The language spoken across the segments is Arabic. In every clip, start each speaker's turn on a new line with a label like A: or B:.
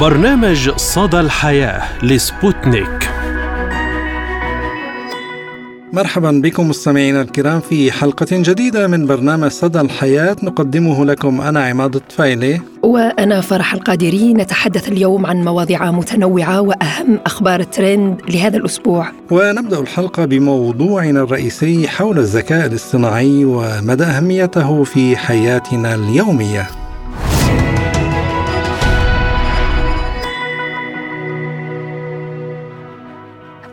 A: برنامج صدى الحياة لسبوتنيك. مرحبا بكم مستمعينا الكرام في حلقة جديدة من برنامج صدى الحياة. نقدمه لكم أنا عماد الطفيلي.
B: وأنا فرح القادري. نتحدث اليوم عن مواضيع متنوعة وأهم أخبار الترند لهذا الأسبوع.
A: ونبدأ الحلقة بموضوعنا الرئيسي حول الذكاء الاصطناعي ومدى أهميته في حياتنا اليومية.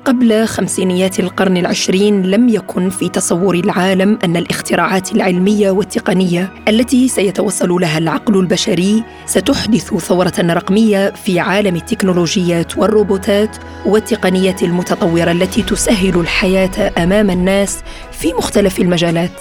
B: قبل خمسينيات القرن العشرين لم يكن في تصور العالم أن الاختراعات العلمية والتقنية التي سيتوصل لها العقل البشري ستحدث ثورة رقمية في عالم التكنولوجيات والروبوتات والتقنيات المتطورة التي تسهل الحياة أمام الناس في مختلف المجالات.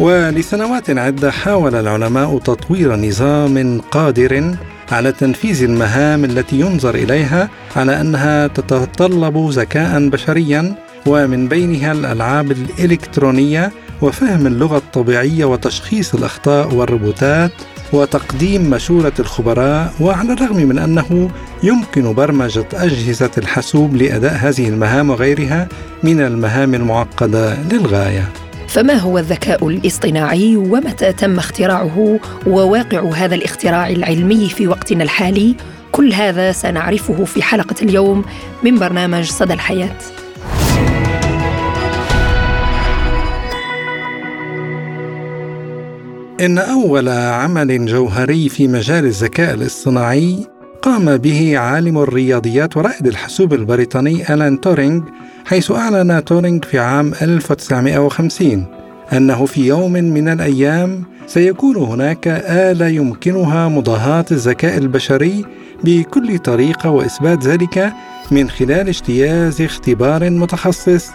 A: ولسنوات عدة حاول العلماء تطوير نظام قادر على تنفيذ المهام التي ينظر إليها على أنها تتطلب ذكاء بشريا ومن بينها الألعاب الإلكترونية وفهم اللغة الطبيعية وتشخيص الأخطاء والروبوتات وتقديم مشورة الخبراء وعلى الرغم من أنه يمكن برمجة أجهزة الحاسوب لأداء هذه المهام وغيرها من المهام المعقدة للغاية.
B: فما هو الذكاء الاصطناعي ومتى تم اختراعه وواقع هذا الاختراع العلمي في وقتنا الحالي؟ كل هذا سنعرفه في حلقة اليوم من برنامج صدى الحياة.
A: إن أول عمل جوهري في مجال الذكاء الاصطناعي قام به عالم الرياضيات ورائد الحاسوب البريطاني ألان تورينغ حيث أعلن تورينغ في عام 1950 أنه في يوم من الأيام سيكون هناك آلة يمكنها مضاهاة الذكاء البشري بكل طريقة وإثبات ذلك من خلال اجتياز اختبار متخصص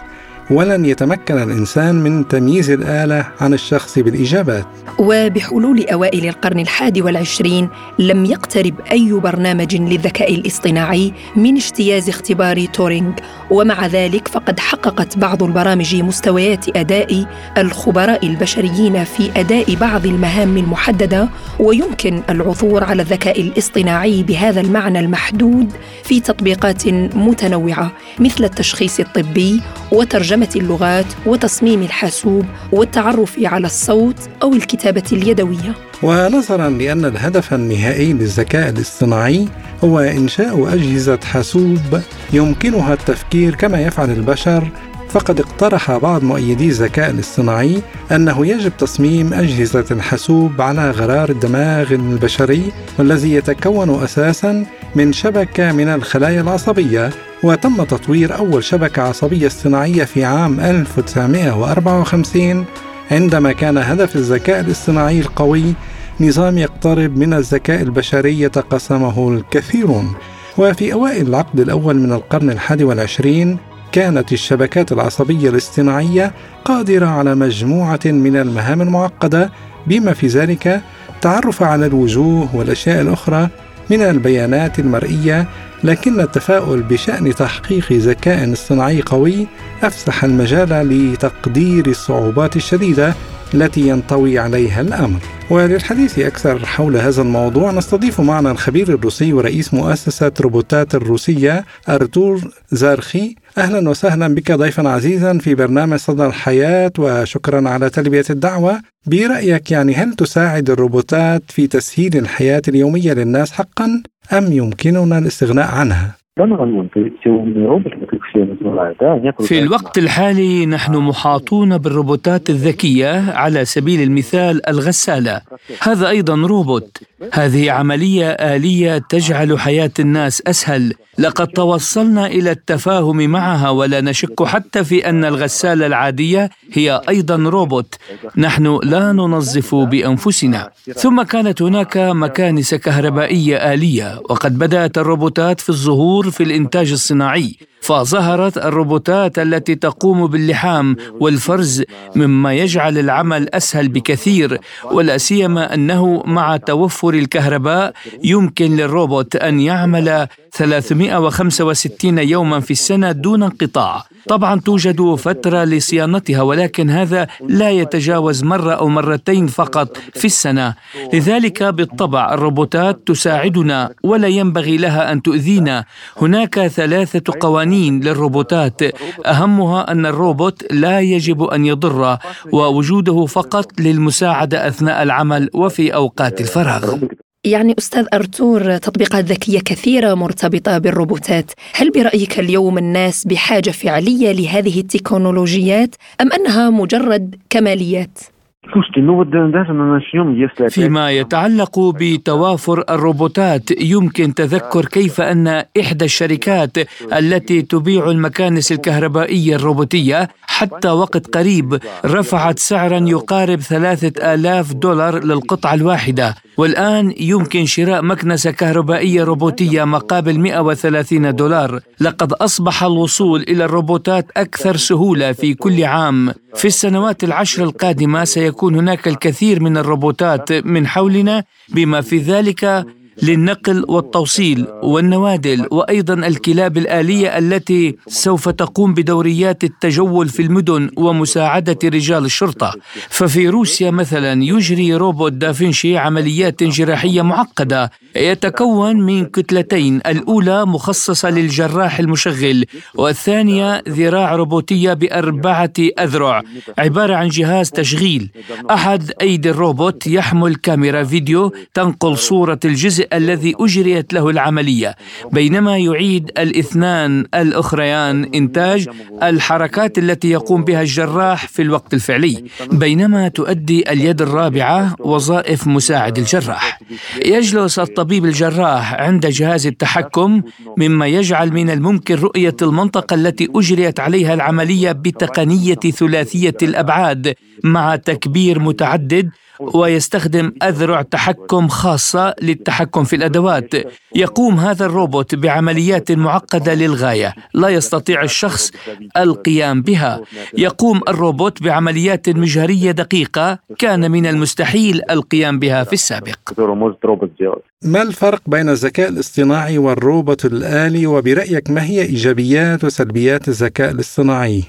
A: ولن يتمكن الإنسان من تمييز الآلة عن الشخص بالإجابات.
B: وبحلول أوائل القرن الحادي والعشرين لم يقترب أي برنامج للذكاء الاصطناعي من اجتياز اختبار تورينغ ومع ذلك فقد حققت بعض البرامج مستويات أداء الخبراء البشريين في أداء بعض المهام المحددة ويمكن العثور على الذكاء الاصطناعي بهذا المعنى المحدود في تطبيقات متنوعة مثل التشخيص الطبي وترجمة ترجمة اللغات وتصميم الحاسوب والتعرف على الصوت أو الكتابة اليدوية.
A: ونظرا لأن الهدف النهائي للذكاء الاصطناعي هو إنشاء أجهزة حاسوب يمكنها التفكير كما يفعل البشر فقد اقترح بعض مؤيدي الذكاء الاصطناعي أنه يجب تصميم أجهزة الحاسوب على غرار الدماغ البشري والذي يتكون أساسا من شبكة من الخلايا العصبية وتم تطوير أول شبكة عصبية اصطناعية في عام 1954 عندما كان هدف الذكاء الاصطناعي القوي نظام يقترب من الذكاء البشري يتقاسمه الكثيرون. وفي أوائل العقد الأول من القرن الحادي والعشرين كانت الشبكات العصبية الاصطناعية قادرة على مجموعة من المهام المعقدة بما في ذلك التعرف على الوجوه والأشياء الأخرى من البيانات المرئية لكن التفاؤل بشأن تحقيق ذكاء اصطناعي قوي أفسح المجال لتقدير الصعوبات الشديدة التي ينطوي عليها الأمر. وللحديث أكثر حول هذا الموضوع نستضيف معنا الخبير الروسي ورئيس مؤسسة روبوتات الروسية أرتور زارخي. أهلا وسهلا بك ضيفا عزيزا في برنامج صدى الحياة وشكرا على تلبية الدعوة برأيك يعني هل تساعد الروبوتات في تسهيل الحياة اليومية للناس حقا أم يمكننا الاستغناء عنها؟
C: في الوقت الحالي نحن محاطون بالروبوتات الذكية على سبيل المثال الغسالة. هذا أيضا روبوت. هذه عملية آلية تجعل حياة الناس أسهل. لقد توصلنا إلى التفاهم معها ولا نشك حتى في أن الغسالة العادية هي أيضا روبوت. نحن لا ننظف بأنفسنا. ثم كانت هناك مكانس كهربائية آلية وقد بدأت الروبوتات في الظهور في الإنتاج الصناعي. فظهرت الروبوتات التي تقوم باللحام والفرز مما يجعل العمل أسهل بكثير ولا سيما أنه مع توفر الكهرباء يمكن للروبوت أن يعمل 365 يوما في السنة دون انقطاع. طبعا توجد فترة لصيانتها ولكن هذا لا يتجاوز مرة أو مرتين فقط في السنة. لذلك بالطبع الروبوتات تساعدنا ولا ينبغي لها أن تؤذينا. هناك ثلاثة قوانين للروبوتات. أهمها أن الروبوت لا يجب أن يضر ووجوده فقط للمساعدة أثناء العمل وفي أوقات الفراغ.
B: يعني أستاذ أرتور تطبيقات ذكية كثيرة مرتبطة بالروبوتات هل برأيك اليوم الناس بحاجة فعلية لهذه التكنولوجيات أم أنها مجرد كماليات؟
C: فيما يتعلق بتوافر الروبوتات يمكن تذكر كيف أن إحدى الشركات التي تبيع المكانس الكهربائية الروبوتية حتى وقت قريب رفعت سعرا يقارب ثلاثة آلاف دولار للقطعة الواحدة. والآن يمكن شراء مكنسة كهربائية روبوتية مقابل 130 دولار. لقد أصبح الوصول إلى الروبوتات أكثر سهولة في كل عام. في السنوات العشر القادمة سيكون هناك الكثير من الروبوتات من حولنا بما في ذلك للنقل والتوصيل والنوادل وأيضا الكلاب الآلية التي سوف تقوم بدوريات التجول في المدن ومساعدة رجال الشرطة. ففي روسيا مثلا يجري روبوت دافنشي عمليات جراحية معقدة يتكون من كتلتين الأولى مخصصة للجراح المشغل والثانية ذراع روبوتية بأربعة أذرع عبارة عن جهاز تشغيل. أحد أيدي الروبوت يحمل كاميرا فيديو تنقل صورة الجزء الذي أجريت له العملية. بينما يعيد الاثنان الأخريان إنتاج الحركات التي يقوم بها الجراح في الوقت الفعلي بينما تؤدي اليد الرابعة وظائف مساعد الجراح. يجلس الطبيب الجراح عند جهاز التحكم مما يجعل من الممكن رؤية المنطقة التي أجريت عليها العملية بتقنية ثلاثية الأبعاد مع تكبير متعدد ويستخدم أذرع تحكم خاصة للتحكم في الأدوات. يقوم هذا الروبوت بعمليات معقدة للغاية. لا يستطيع الشخص القيام بها. يقوم الروبوت بعمليات مجهرية دقيقة. كان من المستحيل القيام بها في السابق.
A: ما الفرق بين الذكاء الاصطناعي والروبوت الآلي؟ وبرأيك ما هي إيجابيات وسلبيات الذكاء الاصطناعي؟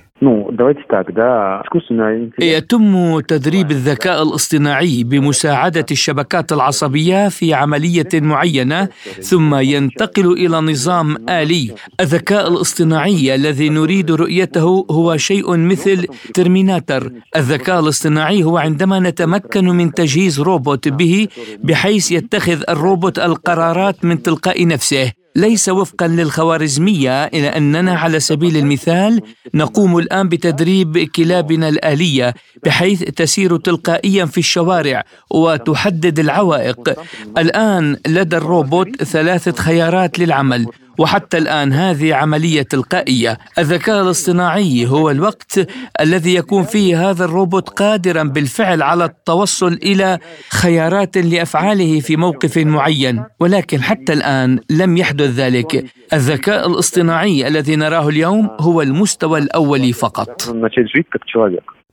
C: يتم تدريب الذكاء الاصطناعي بمساعدة الشبكات العصبية في عملية معينة ثم ينتقل إلى نظام آلي. الذكاء الاصطناعي الذي نريد رؤيته هو شيء مثل ترميناتر. الذكاء الاصطناعي هو عندما نتمكن من تجهيز روبوت به بحيث يتخذ الروبوت القرارات من تلقاء نفسه. ليس وفقا للخوارزمية إلى أننا على سبيل المثال نقوم الآن بتدريب كلابنا الآلية بحيث تسير تلقائيا في الشوارع وتحدد العوائق. الآن لدى الروبوت ثلاثة خيارات للعمل. وحتى الآن هذه عملية تلقائية. الذكاء الاصطناعي هو الوقت الذي يكون فيه هذا الروبوت قادرا بالفعل على التوصل إلى خيارات لأفعاله في موقف معين. ولكن حتى الآن لم يحدث ذلك. الذكاء الاصطناعي الذي نراه اليوم هو المستوى الأولي فقط.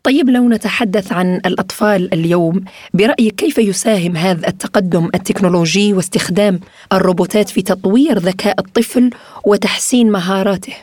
B: طيب لو نتحدث عن الأطفال اليوم برأيك كيف يساهم هذا التقدم التكنولوجي واستخدام الروبوتات في تطوير ذكاء الطفل وتحسين مهاراته؟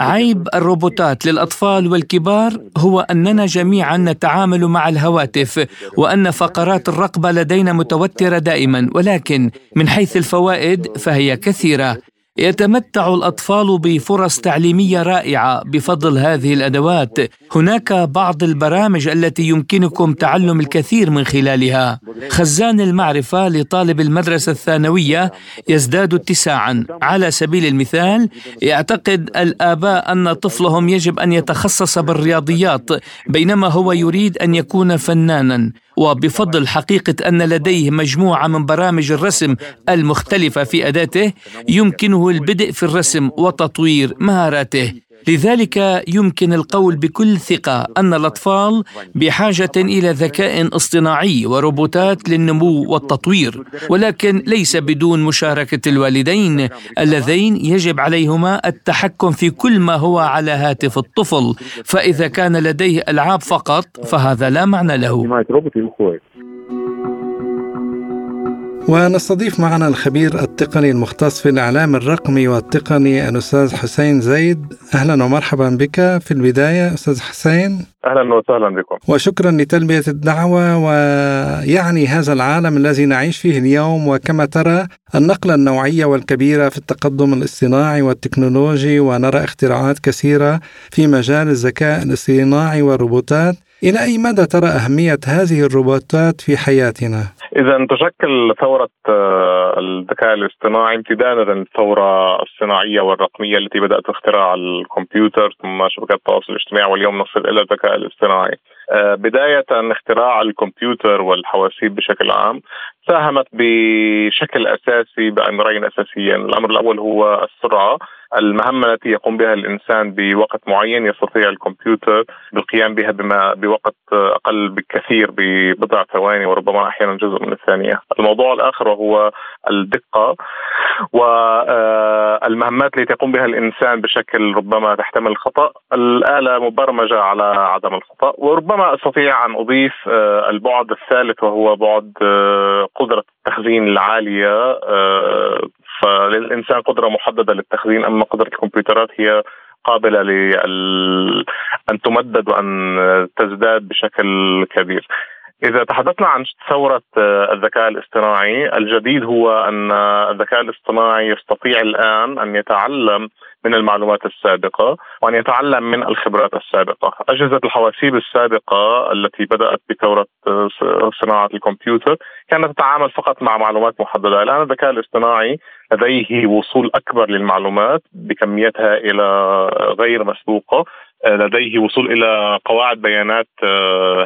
C: عيب الروبوتات للأطفال والكبار هو أننا جميعا نتعامل مع الهواتف وأن فقرات الرقبة لدينا متوترة دائما ولكن من حيث الفوائد فهي كثيرة. يتمتع الأطفال بفرص تعليمية رائعة بفضل هذه الأدوات. هناك بعض البرامج التي يمكنكم تعلم الكثير من خلالها. خزان المعرفة لطالب المدرسة الثانوية يزداد اتساعا. على سبيل المثال يعتقد الآباء أن طفلهم يجب أن يتخصص بالرياضيات بينما هو يريد أن يكون فنانا. وبفضل حقيقة أن لديه مجموعة من برامج الرسم المختلفة في أداته يمكنه البدء في الرسم وتطوير مهاراته. لذلك يمكن القول بكل ثقة أن الأطفال بحاجة إلى ذكاء اصطناعي وروبوتات للنمو والتطوير ولكن ليس بدون مشاركة الوالدين اللذين يجب عليهما التحكم في كل ما هو على هاتف الطفل فإذا كان لديه ألعاب فقط فهذا لا معنى له.
A: ونستضيف معنا الخبير التقني المختص في الإعلام الرقمي والتقني الأستاذ حسين زيد. أهلا ومرحبا بك في البداية أستاذ حسين.
D: أهلا وسهلا بكم.
A: وشكرا لتلبية الدعوة ويعني هذا العالم الذي نعيش فيه اليوم وكما ترى النقلة النوعية والكبيرة في التقدم الاصطناعي والتكنولوجي ونرى اختراعات كثيرة في مجال الذكاء الاصطناعي والروبوتات. إلى أي مدى ترى أهمية هذه الروبوتات في حياتنا؟
D: إذا تشكل ثورة آه، الذكاء الاصطناعي امتدادا للثورة الصناعية والرقمية التي بدأت باختراع الكمبيوتر ثم شبكات التواصل الاجتماعي واليوم نصل إلى الذكاء الاصطناعي. آه، بداية اختراع الكمبيوتر والحواسيب بشكل عام ساهمت بشكل أساسي بأمرين أساسيين، الأمر الأول هو السرعة المهمة التي يقوم بها الإنسان بوقت معين يستطيع الكمبيوتر بالقيام بها بما بوقت أقل بكثير ببضع ثواني وربما أحيانا جزء من الثانية. الموضوع الآخر وهو الدقة والمهمات التي يقوم بها الإنسان بشكل ربما تحتمل الخطأ. الآلة مبرمجة على عدم الخطأ وربما أستطيع أن أضيف آه، البعد الثالث وهو بعد آه، قدرة التخزين العالية آه، فللإنسان قدرة محددة للتخزين أما قدرة الكمبيوترات هي قابلة أن تمدد وأن تزداد بشكل كبير. إذا تحدثنا عن ثورة الذكاء الاصطناعي الجديد هو أن الذكاء الاصطناعي يستطيع الآن أن يتعلم من المعلومات السابقة وأن يتعلم من الخبرات السابقة. أجهزة الحواسيب السابقة التي بدأت بثورة صناعة الكمبيوتر كانت تتعامل فقط مع معلومات محددة. الآن الذكاء الاصطناعي لديه وصول أكبر للمعلومات بكميات هائلة غير مسبوقة. لديه وصول إلى قواعد بيانات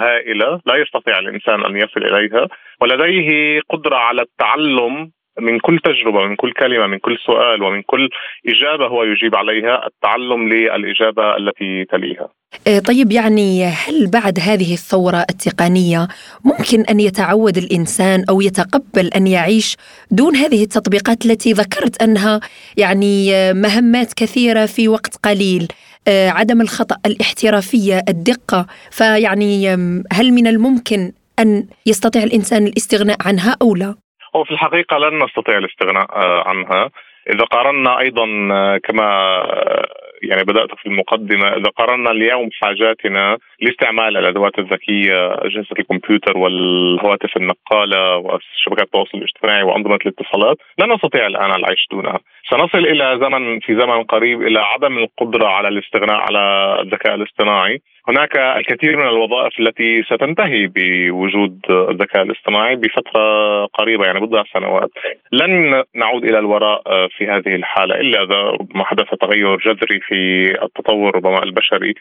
D: هائلة لا يستطيع الإنسان أن يصل إليها ولديه قدرة على التعلم من كل تجربة من كل كلمة من كل سؤال ومن كل إجابة هو يجيب عليها التعلم للإجابة التي تليها.
B: آه، طيب يعني هل بعد هذه الثورة التقنية ممكن أن يتعود الإنسان أو يتقبل أن يعيش دون هذه التطبيقات التي ذكرت أنها يعني آه، مهمات كثيرة في وقت قليل؟ آه، عدم الخطأ الاحترافية الدقة. فيعني هل من الممكن أن يستطيع الإنسان الاستغناء عنها أو لا؟
D: هو في الحقيقة لن نستطيع الاستغناء آه، عنها. إذا قارنا أيضا آه، كما آه، يعني بدأت في المقدمة إذا قارنا اليوم حاجاتنا لاستعمال الأدوات الذكية أجهزة الكمبيوتر والهواتف النقالة وشبكات التواصل الاجتماعي وأنظمة الاتصالات لا نستطيع الآن العيش دونها. سنصل إلى زمن في زمن قريب إلى عدم القدرة على الاستغناء على الذكاء الاصطناعي. هناك الكثير من الوظائف التي ستنتهي بوجود الذكاء الاصطناعي بفترة قريبة يعني بضع سنوات. لن نعود إلى الوراء في هذه الحالة إلا إذا ربما حدث تغير جذري في التطور ربما البشري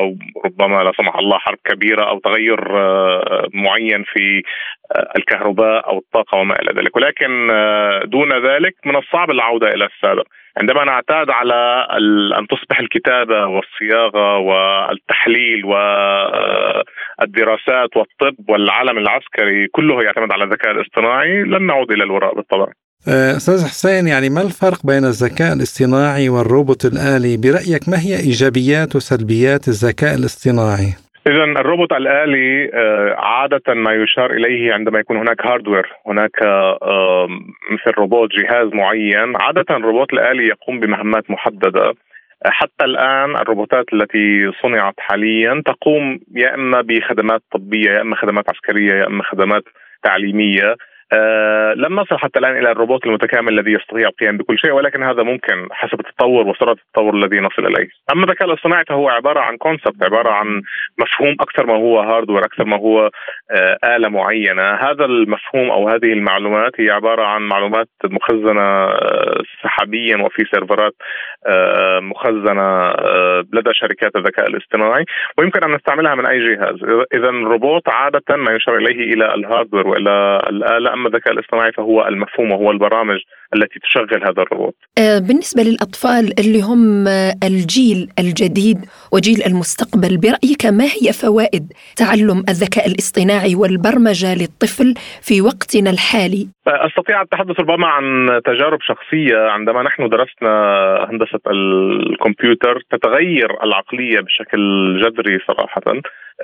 D: أو ربما لا سمح الله حرب كبيرة أو تغير معين في الكهرباء أو الطاقة وما إلى ذلك ولكن دون ذلك من الصعب العودة إلى السابق عندما نعتاد على أن تصبح الكتابة والصياغة والتحليل والدراسات والطب والعالم العسكري كله يعتمد على الذكاء الاصطناعي لن نعود إلى الوراء بالطبع.
A: أه، أستاذ حسين يعني ما الفرق بين الذكاء الاصطناعي والروبوت الآلي؟ برأيك ما هي إيجابيات وسلبيات الذكاء الاصطناعي؟
D: اذا الروبوت الآلي آه، عادة ما يشار إليه عندما يكون هناك hardware هناك مثل روبوت جهاز معين. عادة الروبوت الآلي يقوم بمهمات محددة. حتى الآن الروبوتات التي صنعت حاليا تقوم يا إما بخدمات طبية يا إما خدمات عسكرية يا إما خدمات تعليمية. آه لم نصل حتى الآن إلى الروبوت المتكامل الذي يستطيع القيام بكل شيء ولكن هذا ممكن حسب التطور وسرعة التطور الذي نصل إليه. أما الذكاء الاصطناعي فهو عبارة عن concept عبارة عن مفهوم أكثر ما هو hardware أكثر ما هو آه آلة معينة، هذا المفهوم أو هذه المعلومات هي عبارة عن معلومات مخزنة آه سحابيا وفي server ات مخزنة لدى شركات الذكاء الاصطناعي ويمكن أن نستعملها من أي جهاز، إذا الروبوت عادة ما يشار إليه إلى ال hardware وإلى الآلة أما الذكاء الاصطناعي فهو المفهوم وهو البرامج التي تشغل هذا الروبوت.
B: آه، بالنسبة للأطفال اللي هم الجيل الجديد وجيل المستقبل برأيك ما هي فوائد تعلم الذكاء الاصطناعي والبرمجة للطفل في وقتنا الحالي؟
D: أستطيع التحدث ربما عن تجارب شخصية عندما نحن درسنا هندسة الكمبيوتر تتغير العقلية بشكل جذري صراحة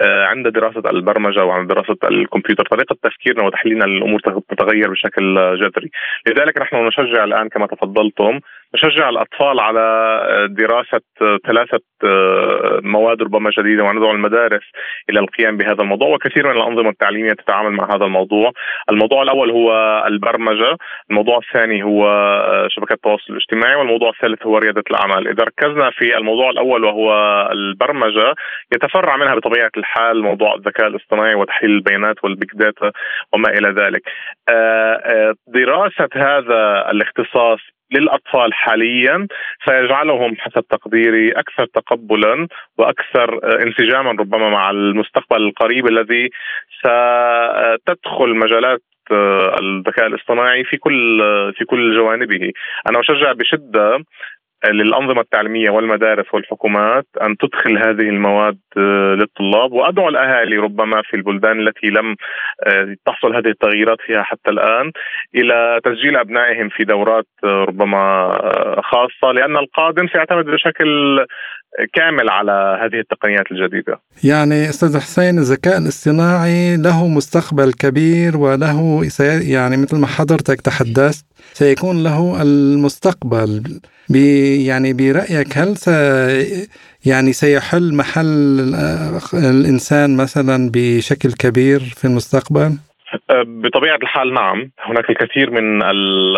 D: عند دراسة البرمجة وعند دراسة الكمبيوتر طريقة تفكيرنا وتحليلنا للأمور تتغير بشكل جذري. لذلك نحن نشجع الآن كما تفضلتم نشجع الأطفال على دراسة ثلاثة مواد ربما جديده وندعو المدارس إلى القيام بهذا الموضوع وكثير من الأنظمة التعليمية تتعامل مع هذا الموضوع. الموضوع الأول هو البرمجة الموضوع الثاني هو شبكات التواصل الاجتماعي والموضوع الثالث هو ريادة الأعمال. إذا ركزنا في الموضوع الأول وهو البرمجة يتفرع منها بطبيعة الحال موضوع الذكاء الاصطناعي وتحليل البيانات وال big data وما إلى ذلك. آه، آه، دراسة هذا الاختصاص للأطفال حاليا سيجعلهم حسب تقديري أكثر تقبلا وأكثر آه، انسجاما ربما مع المستقبل القريب الذي ستدخل مجالات الذكاء الاصطناعي في كل في كل جوانبه. أنا أشجع بشدة للأنظمة التعليمية والمدارس والحكومات أن تدخل هذه المواد آه، للطلاب. وأدعو الأهالي ربما في البلدان التي لم آه، تحصل هذه التغييرات فيها حتى الآن إلى تسجيل أبنائهم في دورات آه، ربما خاصة لأن القادم سيعتمد بشكل كامل على هذه التقنيات الجديدة.
A: يعني أستاذ حسين الذكاء الاصطناعي له مستقبل كبير وله يعني مثل ما حضرتك تحدثت سيكون له المستقبل. بي يعني برأيك هل سي يعني سيحل محل الإنسان مثلا بشكل كبير في المستقبل؟
D: بطبيعة الحال نعم. هناك الكثير من ال...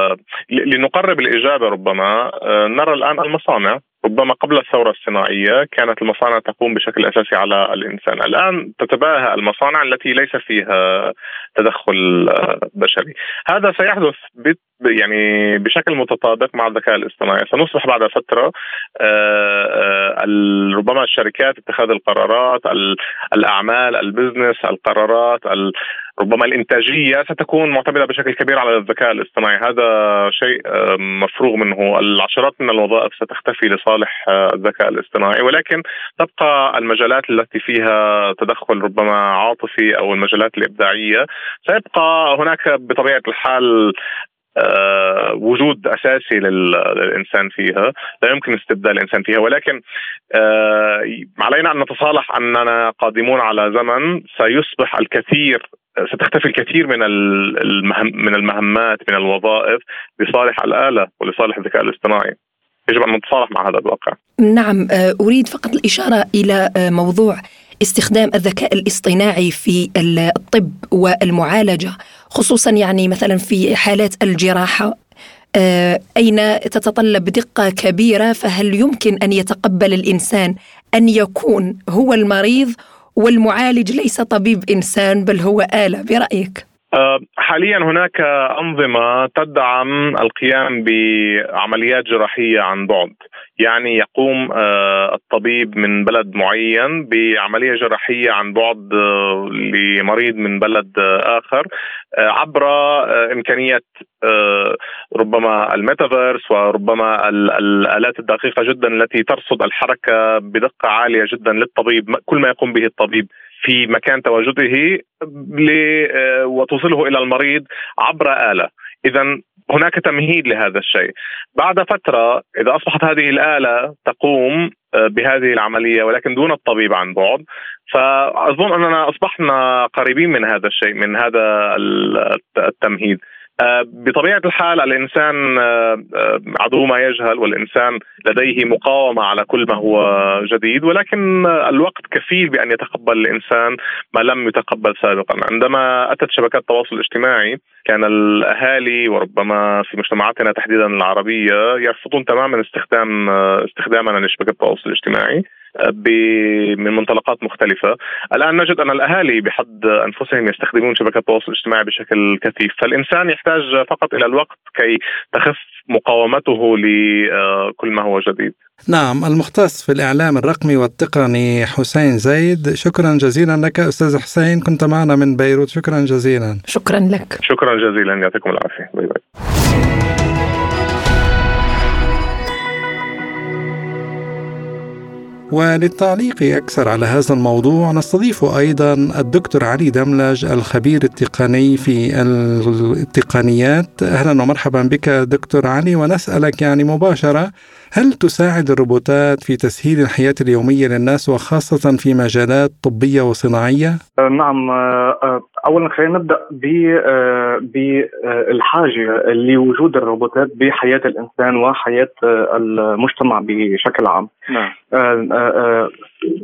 D: لنقرب الإجابة ربما نرى الآن المصانع ربما قبل الثورة الصناعيه كانت المصانع تقوم بشكل أساسي على الإنسان، الآن تتباهى المصانع التي ليس فيها تدخل بشري، هذا سيحدث يعني بشكل متطابق مع الذكاء الاصطناعي، سنصبح بعد فترة آه، آه، ربما الشركات اتخاذ القرارات، الأعمال، البزنس، القرارات، ربما الإنتاجية ستكون معتمدة بشكل كبير على الذكاء الاصطناعي، هذا شيء آه، مفروغ منه، العشرات من الوظائف ستختفي لصالح الذكاء الاصطناعي، ولكن تبقى المجالات التي فيها تدخل ربما عاطفي أو المجالات الإبداعية، سيبقى هناك بطبيعة الحال وجود أساسي للإنسان فيها لا يمكن استبدال الإنسان فيها. ولكن علينا أن نتصالح أننا قادمون على زمن سيصبح الكثير ستختفي الكثير من المهم من المهمات من الوظائف لصالح الآلة ولصالح الذكاء الاصطناعي. يجب أن نتصالح مع هذا الواقع.
B: نعم آه، أريد فقط الإشارة إلى آه، موضوع استخدام الذكاء الاصطناعي في الطب والمعالجة. خصوصا يعني مثلا في حالات الجراحة آه، أين تتطلب دقة كبيرة فهل يمكن أن يتقبل الإنسان أن يكون هو المريض والمعالج ليس طبيب إنسان بل هو آلة؟ برأيك؟
D: أه، حاليا هناك أنظمة تدعم القيام بعمليات جراحية عن بعد. يعني يقوم أه، الطبيب من بلد معين بعملية جراحية عن بعد أه، لمريض من بلد آخر عبر إمكانية ربما الميتافيرس وربما الآلات الدقيقة جدا التي ترصد الحركة بدقة عالية جدا للطبيب كل ما يقوم به الطبيب. في مكان تواجده وتوصله إلى المريض عبر آلة. اذا هناك تمهيد لهذا الشيء. بعد فترة إذا أصبحت هذه الآلة تقوم بهذه العملية ولكن دون الطبيب عن بعد فأظن أننا أصبحنا قريبين من هذا الشيء من هذا التمهيد. آه، بطبيعة الحال الإنسان آه، آه، عدو ما يجهل والإنسان لديه مقاومة على كل ما هو جديد ولكن الوقت كفيل بأن يتقبل الإنسان ما لم يتقبل سابقا. عندما أتت شبكات التواصل الاجتماعي كان الأهالي وربما في مجتمعاتنا تحديدا العربية يرفضون تماما استخدام استخدامنا لشبكات التواصل الاجتماعي. من منطلقات مختلفة. الآن نجد أن الأهالي بحد أنفسهم يستخدمون شبكات التواصل الاجتماعي بشكل كثيف. فالإنسان يحتاج فقط إلى الوقت كي تخف مقاومته لكل ما هو جديد.
A: نعم المختص في الإعلام الرقمي والتقني حسين زيد شكرا جزيلا لك أستاذ حسين كنت معنا من بيروت. شكرا جزيلا.
B: شكرا لك.
D: شكرا جزيلا يعطيكم العافية. باي باي.
A: وللتعليق أكثر على هذا الموضوع نستضيف أيضا الدكتور علي دملج الخبير التقني في التقنيات. أهلا ومرحبا بك دكتور علي ونسألك يعني مباشرة هل تساعد الروبوتات في تسهيل الحياة اليومية للناس وخاصة في مجالات طبية وصناعية؟
E: آه، نعم آه، آه، اولا خلينا نبدأ بالحاجة لوجود الروبوتات بحياة الإنسان وحياة المجتمع بشكل عام. نعم.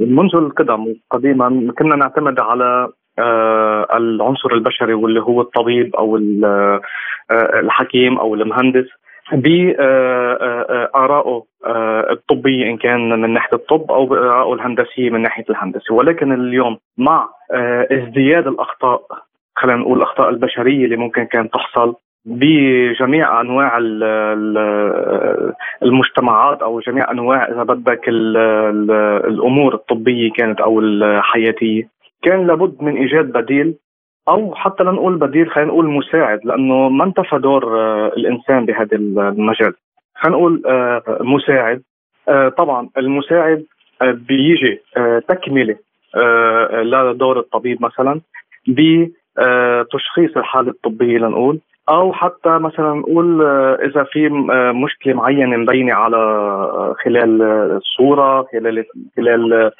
E: منذ القدم قديما كنا نعتمد على العنصر البشري واللي هو الطبيب أو الحكيم أو المهندس بآرائه الطبية إن كان من ناحية الطب أو بآرائه الهندسية من ناحية الهندسة ولكن اليوم مع ازدياد الأخطاء خلينا نقول الأخطاء البشرية اللي ممكن كانت تحصل بجميع أنواع المجتمعات أو جميع أنواع إذا بدك الأمور الطبية كانت أو الحياتية كان لابد من إيجاد بديل أو حتى لنقول بديل خلينا نقول مساعد لأنه ما انتفى دور آه، الإنسان بهذا المجال. خلينا نقول آه، مساعد. آه، طبعا المساعد بيجي تكملة لدور الطبيب مثلا بتشخيص الحالة الطبية لنقول أو حتى مثلا نقول إذا في مشكلة معينة مبينة على خلال الصورة خلال خلال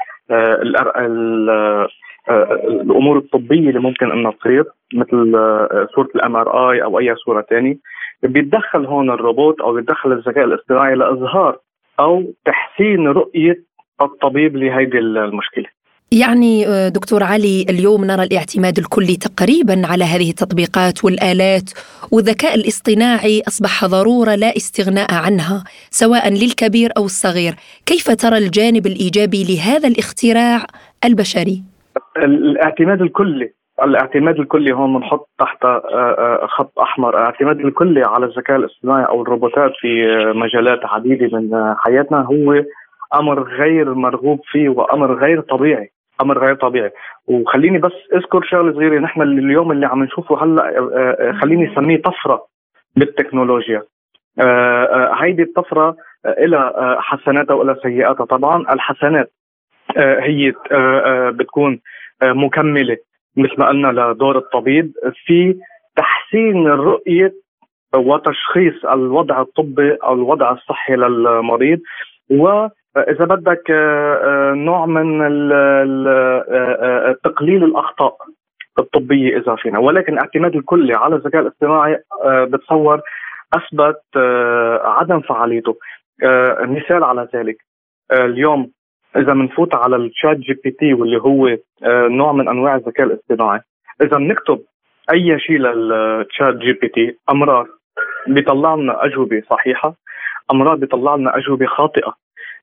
E: الأمور الطبية اللي ممكن انها تصير مثل آه، صورة ال MRI أو أي صورة ثانية بيتدخل هون الروبوت أو بيتدخل الذكاء الاصطناعي لإظهار أو تحسين رؤية الطبيب لهيدي المشكلة
B: يعني آه، دكتور علي اليوم نرى الاعتماد الكلي تقريبا على هذه التطبيقات والآلات والذكاء الاصطناعي أصبح ضرورة لا استغناء عنها سواء للكبير أو الصغير، كيف ترى الجانب الإيجابي لهذا الاختراع البشري؟
E: الاعتماد الكلي الاعتماد الكلي هون بنحط تحت آه، آه، خط أحمر. الاعتماد الكلي على الذكاء الاصطناعي أو الروبوتات في مجالات عديدة من حياتنا هو أمر غير مرغوب فيه وأمر غير طبيعي أمر غير طبيعي. وخليني بس أذكر شغلة صغيرة نحن اليوم اللي عم نشوفه هلأ آه، خليني اسميه طفرة بالتكنولوجيا. هيدي الطفرة لها حسناتها وإلها سيئاتها. طبعا الحسنات هي بتكون مكملة مثل ما قلنا لدور الطبيب في تحسين الرؤيه وتشخيص الوضع الطبي أو الوضع الصحي للمريض. واذا بدك نوع من تقليل الأخطاء الطبية إذا فينا. ولكن الاعتماد الكلي على الذكاء الاصطناعي بتصور أثبت عدم فعاليته. مثال على ذلك اليوم إذا بنفوت على ال ChatGPT واللي هو آه، نوع من أنواع الذكاء الاصطناعي. إذا بنكتب أي شيء لل ChatGPT امرار بيطلع لنا أجوبة صحيحة امرار بيطلع لنا أجوبة خاطئة.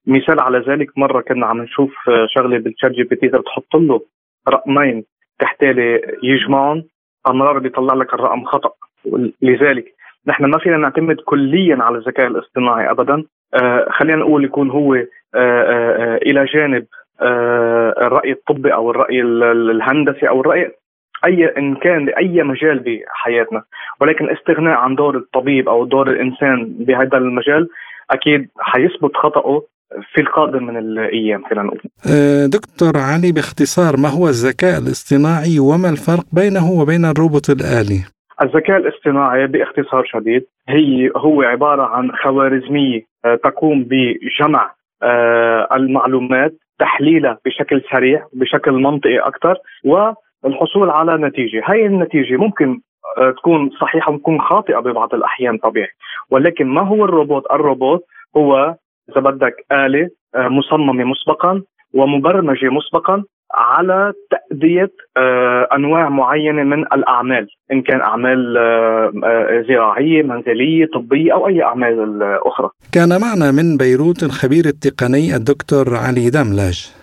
E: مثال على ذلك مرة كنا عم نشوف آه، شغلة بال ChatGPT إذا بتحط له رقمين تحتالي يجمعهم امرار بيطلع لك الرقم خطأ. لذلك نحن ما فينا نعتمد كليا على الذكاء الاصطناعي ابدا. آه خلينا نقول يكون هو إلى جانب آه الرأي الطبي أو الرأي الهندسي أو الرأي أي إن كان لأي مجال بحياتنا ولكن الاستغناء عن دور الطبيب أو دور الإنسان بهذا المجال أكيد حيثبت خطأه في القادم من الأيام خلينا نقول.
A: آه، دكتور علي باختصار ما هو الذكاء الاصطناعي وما الفرق بينه وبين الروبوت الآلي؟
E: الذكاء الاصطناعي باختصار شديد هي هو عبارة عن خوارزمية آه، تقوم بجمع آه، المعلومات تحليلها بشكل سريع بشكل منطقي أكثر والحصول على نتيجة، هاي النتيجة ممكن آه، تكون صحيحة ممكن خاطئة ببعض الأحيان طبيعي، ولكن ما هو الروبوت؟ الروبوت هو إذا بدك آلة مصممة مسبقا ومبرمجة مسبقا على تأدية آه، أنواع معينة من الأعمال إن كان أعمال آه، آه، زراعية منزلية طبية أو أي أعمال أخرى
A: كان معنا من بيروت الخبير التقني الدكتور علي دملاج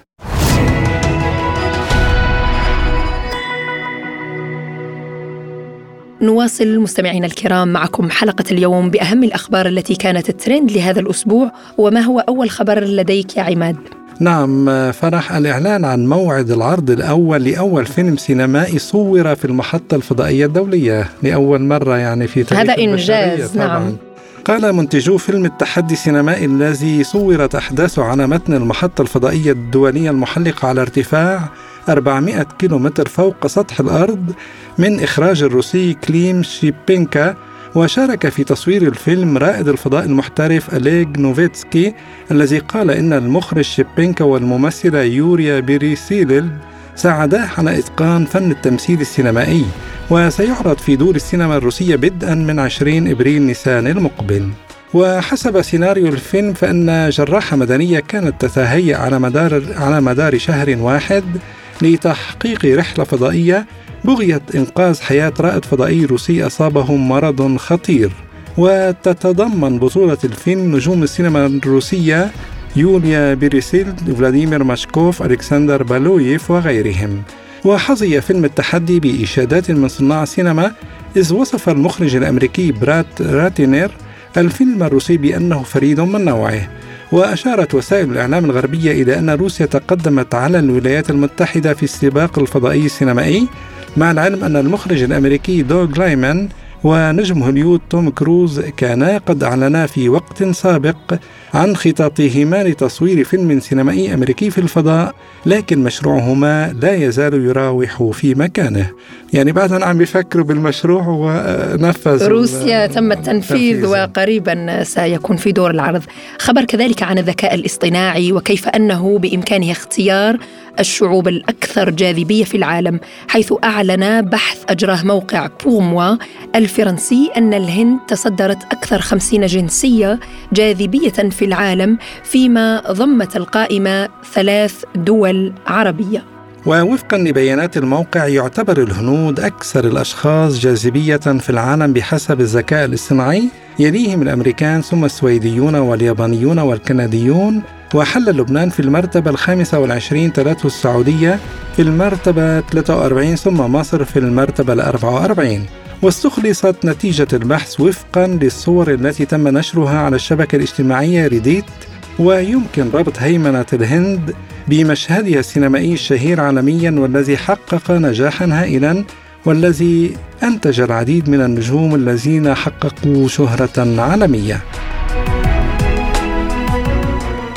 B: نواصل مستمعينا الكرام معكم حلقة اليوم بأهم الأخبار التي كانت الترند لهذا الأسبوع وما هو أول خبر لديك يا عماد؟
A: نعم فرح الإعلان عن موعد العرض الأول لأول فيلم سينمائي صور في المحطة الفضائية الدولية لأول مرة يعني في تاريخ
B: هذا إنجاز طبعاً. نعم
A: قال منتجو فيلم التحدي السينمائي الذي صورت أحداثه على متن المحطة الفضائية الدولية المحلقة على ارتفاع 400 كيلومتر فوق سطح الأرض من إخراج الروسي كليم شيبينكا وشارك في تصوير الفيلم رائد الفضاء المحترف أليغ نوفيتسكي الذي قال إن المخرج شيبينكا والممثلة يوريا بيريسيلل ساعدا على إتقان فن التمثيل السينمائي وسيعرض في دور السينما الروسية بدءا من 20 إبريل نيسان المقبل. وحسب سيناريو الفيلم فإن جراحة مدنية كانت تتهيأ على مدار على مدار شهر واحد لتحقيق رحلة فضائية بغية إنقاذ حياة رائد فضائي روسي أصابه مرض خطير. وتتضمن بطولة الفيلم نجوم السينما الروسية يوليا بيريسيل فلاديمير ماشكوف ألكسندر بالويف وغيرهم. وحظي فيلم التحدي بإشادات من صناع السينما إذ وصف المخرج الأمريكي برات راتينير الفيلم الروسي بأنه فريد من نوعه. وأشارت وسائل الإعلام الغربية إلى أن روسيا تقدمت على الولايات المتحدة في السباق الفضائي السينمائي مع العلم أن المخرج الأمريكي دوغ لايمان ونجم هوليود توم كروز كانا قد أعلنا في وقت سابق عن خططهما لتصوير فيلم سينمائي أمريكي في الفضاء لكن مشروعهما لا يزال يراوح في مكانه. يعني بعد عم بيفكروا بالمشروع ونفذ
B: روسيا تم التنفيذ وقريبا سيكون في دور العرض. خبر كذلك عن الذكاء الاصطناعي وكيف أنه بإمكانه اختيار الشعوب الأكثر جاذبية في العالم حيث أعلن بحث أجراه موقع بوغموا الفرنسي أن الهند تصدرت أكثر خمسين جنسية جاذبية في العالم فيما ضمت القائمة ثلاث دول عربية.
A: ووفقا لبيانات الموقع يعتبر الهنود أكثر الأشخاص جاذبية في العالم بحسب الذكاء الاصطناعي يليهم الأمريكان ثم السويديون واليابانيون والكنديون. وحل لبنان في المرتبة الخامسة والعشرين تلته السعودية في المرتبة 43 ثم مصر في المرتبة الأربعة وأربعين. واستخلصت نتيجة البحث وفقا للصور التي تم نشرها على الشبكة الاجتماعية ريديت ويمكن ربط هيمنة الهند بمشهدها السينمائي الشهير عالميا والذي حقق نجاحا هائلا والذي أنتج العديد من النجوم الذين حققوا شهرة عالمية.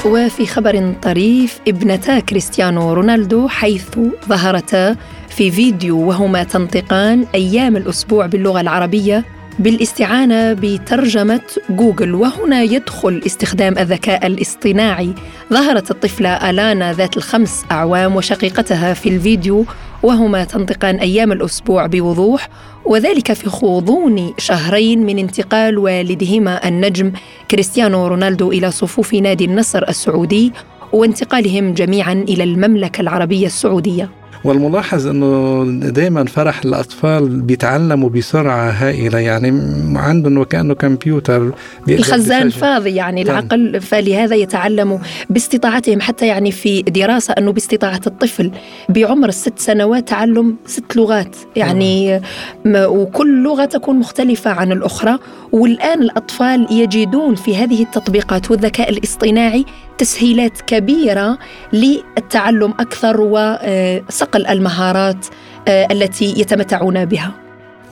B: وفي خبر طريف ابنتا كريستيانو رونالدو حيث ظهرتا في فيديو وهما تنطقان أيام الأسبوع باللغة العربية بالاستعانة بترجمة جوجل وهنا يدخل استخدام الذكاء الاصطناعي. ظهرت الطفلة ألانا ذات الخمس أعوام وشقيقتها في الفيديو وهما تنطقان أيام الأسبوع بوضوح وذلك في غضون شهرين من انتقال والدهما النجم كريستيانو رونالدو إلى صفوف نادي النصر السعودي وانتقالهم جميعا إلى المملكة العربية السعودية.
A: والملاحظ إنه دائما فرح الأطفال بيتعلموا بسرعة هائلة. يعني عندهم وكانه كمبيوتر
B: الخزان فاضي يعني. العقل فلهذا يتعلموا باستطاعتهم حتى يعني في دراسة إنه باستطاعة الطفل بعمر الست سنوات تعلم ست لغات. يعني وكل لغة تكون مختلفة عن الأخرى. والآن الأطفال يجدون في هذه التطبيقات والذكاء الاصطناعي تسهيلات كبيرة للتعلم أكثر وصقل المهارات آه، التي يتمتعون بها.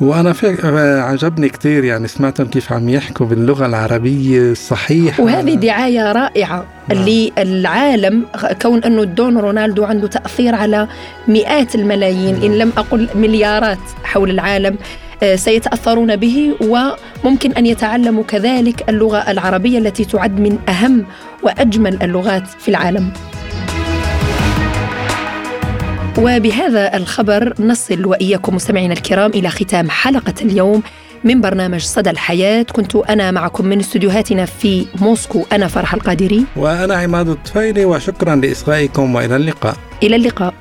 A: وأنا في عجبني كثير يعني سمعتهم كيف عم يحكوا باللغة العربية الصحيحة.
B: وهذه دعاية رائعة نعم. للعالم كون أنه دون رونالدو عنده تأثير على مئات الملايين إن لم أقل مليارات حول العالم آه، سيتأثرون به وممكن أن يتعلموا كذلك اللغة العربية التي تعد من أهم وأجمل اللغات في العالم. وبهذا الخبر نصل وإياكم مستمعينا الكرام إلى ختام حلقة اليوم من برنامج صدى الحياة. كنت أنا معكم من استديوهاتنا في موسكو أنا فرح القادري.
A: وأنا عماد الطفيلي وشكرا لإصغائكم وإلى اللقاء.
B: إلى اللقاء.